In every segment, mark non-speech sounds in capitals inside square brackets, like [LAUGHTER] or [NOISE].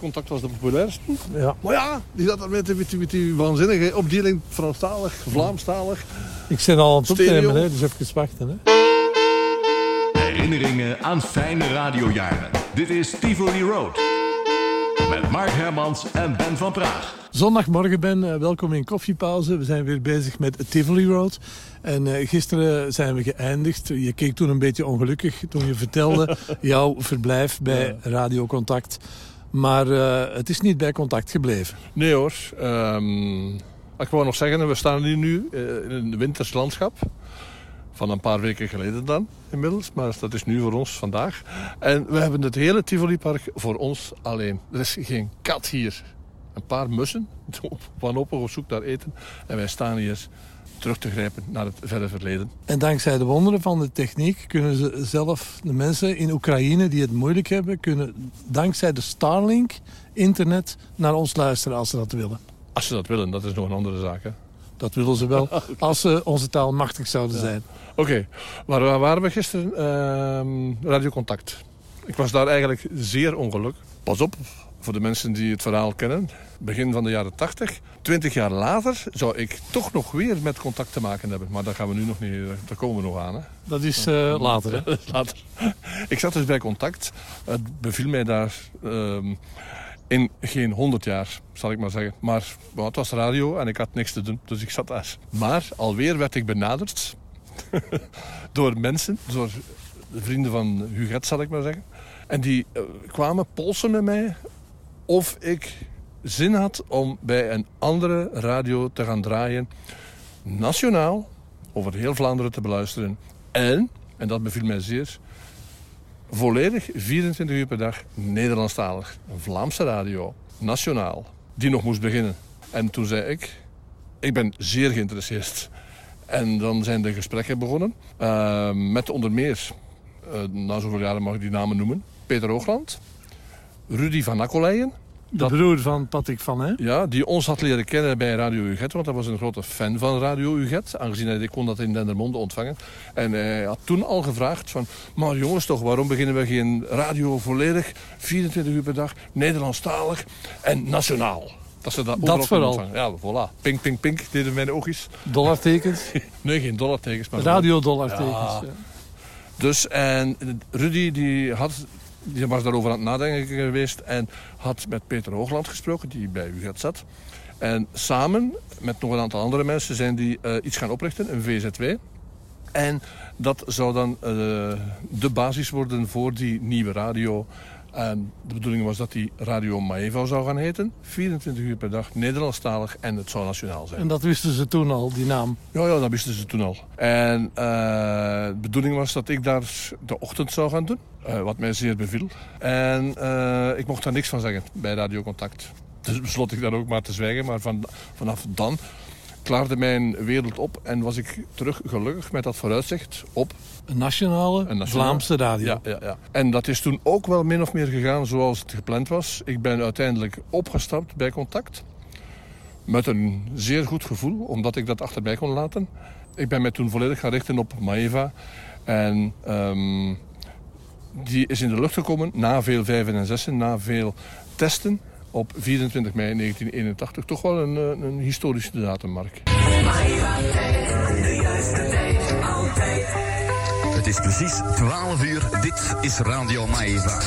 Contact was de populairste. Ja. Maar ja, die zat er met die, met die, met die waanzinnige opdeling Franstalig, Vlaamstalig. Ik zit al aan het opnemen, hè, dus even wachten. Hè. Herinneringen aan fijne radiojaren. Dit is Tivoli Road. Met Mark Hermans en Ben van Praag. Zondagmorgen Ben, eh, welkom in Koffiepauze. We zijn weer bezig met Tivoli Road. En eh, gisteren zijn we geëindigd. Je keek toen een beetje ongelukkig toen je vertelde [LAUGHS] jouw verblijf bij Radio Contact. Maar eh, het is niet bij Contact gebleven. Nee hoor. ehm, ik wou nog zeggen, we staan hier nu eh, in een winters landschap. Van een paar weken geleden dan, inmiddels. Maar dat is nu voor ons vandaag. En we hebben het hele Tivoli-park voor ons alleen. Er is geen kat hier. Een paar mussen, [LAUGHS] wanhopig op zoek naar eten. En wij staan hier terug te grijpen naar het verre verleden. En dankzij de wonderen van de techniek kunnen ze zelf, de mensen in Oekraïne die het moeilijk hebben, kunnen dankzij de Starlink internet naar ons luisteren als ze dat willen. Als ze dat willen, dat is nog een andere zaak. hè. Dat willen ze wel, [LAUGHS] als ze onze taal machtig zouden zijn. Oké, maar waar waren we gisteren? Ehm radiocontact. Ik was daar eigenlijk zeer ongelukkig. Pas op, voor de mensen die het verhaal kennen. Begin van de jaren 80. Twintig jaar later zou ik toch nog weer met contact te maken hebben. Maar daar gaan we nu nog niet, daar komen we nog aan. Hè. Dat is eh, later, hè? [LAUGHS] Later. Ik zat dus bij contact. Het beviel mij daar ehm, in geen honderd jaar, zal ik maar zeggen. Maar well, het was radio en ik had niks te doen, dus ik zat daar. Maar alweer werd ik benaderd [LAUGHS] door mensen, door de vrienden van Huget, zal ik maar zeggen. En die eh, kwamen polsen met mij of ik zin had om bij een andere radio te gaan draaien. Nationaal, over heel Vlaanderen te beluisteren. En, en dat beviel mij zeer, volledig 24 uur per dag Nederlandstalig. Vlaamse radio, nationaal, die nog moest beginnen. En toen zei ik, ik ben zeer geïnteresseerd. En dan zijn de gesprekken begonnen. eh, met onder meer, eh, na zoveel jaren mag ik die namen noemen, Peter Hoogland, Rudy van De Dat- broer van Patrick van Hè. ja, die ons had leren kennen bij Radio Uget. Want hij was een grote fan van Radio Uget. Aangezien hij kon dat in Dendermonde ontvangen. En hij had toen al gevraagd van... Maar jongens toch, waarom beginnen we geen radio volledig... 24 uur per dag, Nederlandstalig en nationaal? Dat ze dat, kunnen vooral. ontvangen. Ja, voilà. Pink, pink, pink, deden mijn oogjes. Dollartekens, [LAUGHS] Nee, geen dollartekens, maar... radiodollartekens. Ja. Ja. Dus, en Rudy die, had, die was daarover aan het nadenken geweest en had met Peter Hoogland gesproken, die bij UGET zat. En samen met nog een aantal andere mensen zijn die eh, iets gaan oprichten, een VZW. En dat zou dan eh, de basis worden voor die nieuwe radio. En de bedoeling was dat die Radio Maeva zou gaan heten. 24 uur per dag, Nederlandstalig en het zou nationaal zijn. En dat wisten ze toen al, die naam. Ja, ja, dat wisten ze toen al. En eh, de bedoeling was dat ik daar de ochtend zou gaan doen. eh, wat mij zeer beviel. En eh, ik mocht daar niks van zeggen bij Radio Contact. Dus besloot ik dan ook maar te zwijgen. Maar van, vanaf dan klaarde mijn wereld op. En was ik terug gelukkig met dat vooruitzicht op Een nationale, Een nationale- Vlaamse radio. ja, ja, ja. En dat is toen ook wel min of meer gegaan zoals het gepland was. Ik ben uiteindelijk opgestapt bij Contact. Met een zeer goed gevoel, omdat ik dat achterbij kon laten. Ik ben mij toen volledig gaan richten op Maeva. En ehm, die is in de lucht gekomen na veel vijven en zessen, na veel testen. Op 24 mei 1981. Toch wel een, eh, een historische datum, Mark. Het is precies 12 uur. Dit is Radio Maeva.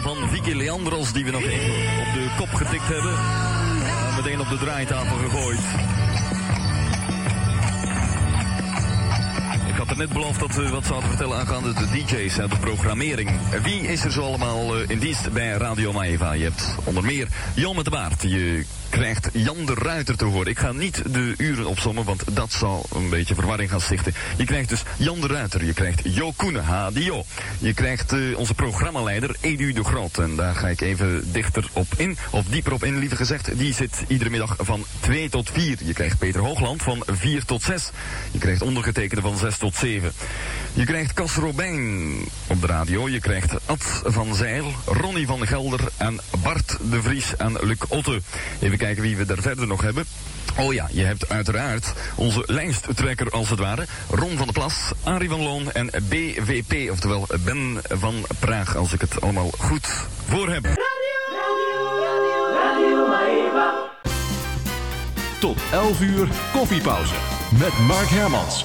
Van Vicky Leandros die we nog even op de kop getikt hebben. En meteen op de draaitafel gegooid. Er net beloofd dat we wat zouden vertellen aangaande de DJ's en de programmering. Wie is er zo allemaal eh, in dienst bij Radio Maeva? Je hebt onder meer Jan met de Baard. Je krijgt Jan de Ruiter te horen. Ik ga niet de uren opzommen, want dat zal een beetje verwarring gaan stichten. Je krijgt dus Jan de Ruiter. Je krijgt Jo Koenen, HDO. Je krijgt eh, onze programmaleider Edu de Groot. En daar ga ik even dichter op in, of dieper op in liever gezegd. Die zit iedere middag van 2 tot 4. Je krijgt Peter Hoogland van 4 tot 6. Je krijgt ondergetekende van 6 tot 7. Je krijgt Cas Robijn op de radio. Je krijgt Ad van Zeil, Ronnie van Gelder en Bart de Vries en Luc Otte. Even kijken wie we er verder nog hebben. Oh ja, je hebt uiteraard onze lijsttrekker als het ware. Ron van der Plas, Arie van Loon en BVP, oftewel Ben van Praag, als ik het allemaal goed voor heb. Tot 11 uur koffiepauze met Mark Hermans.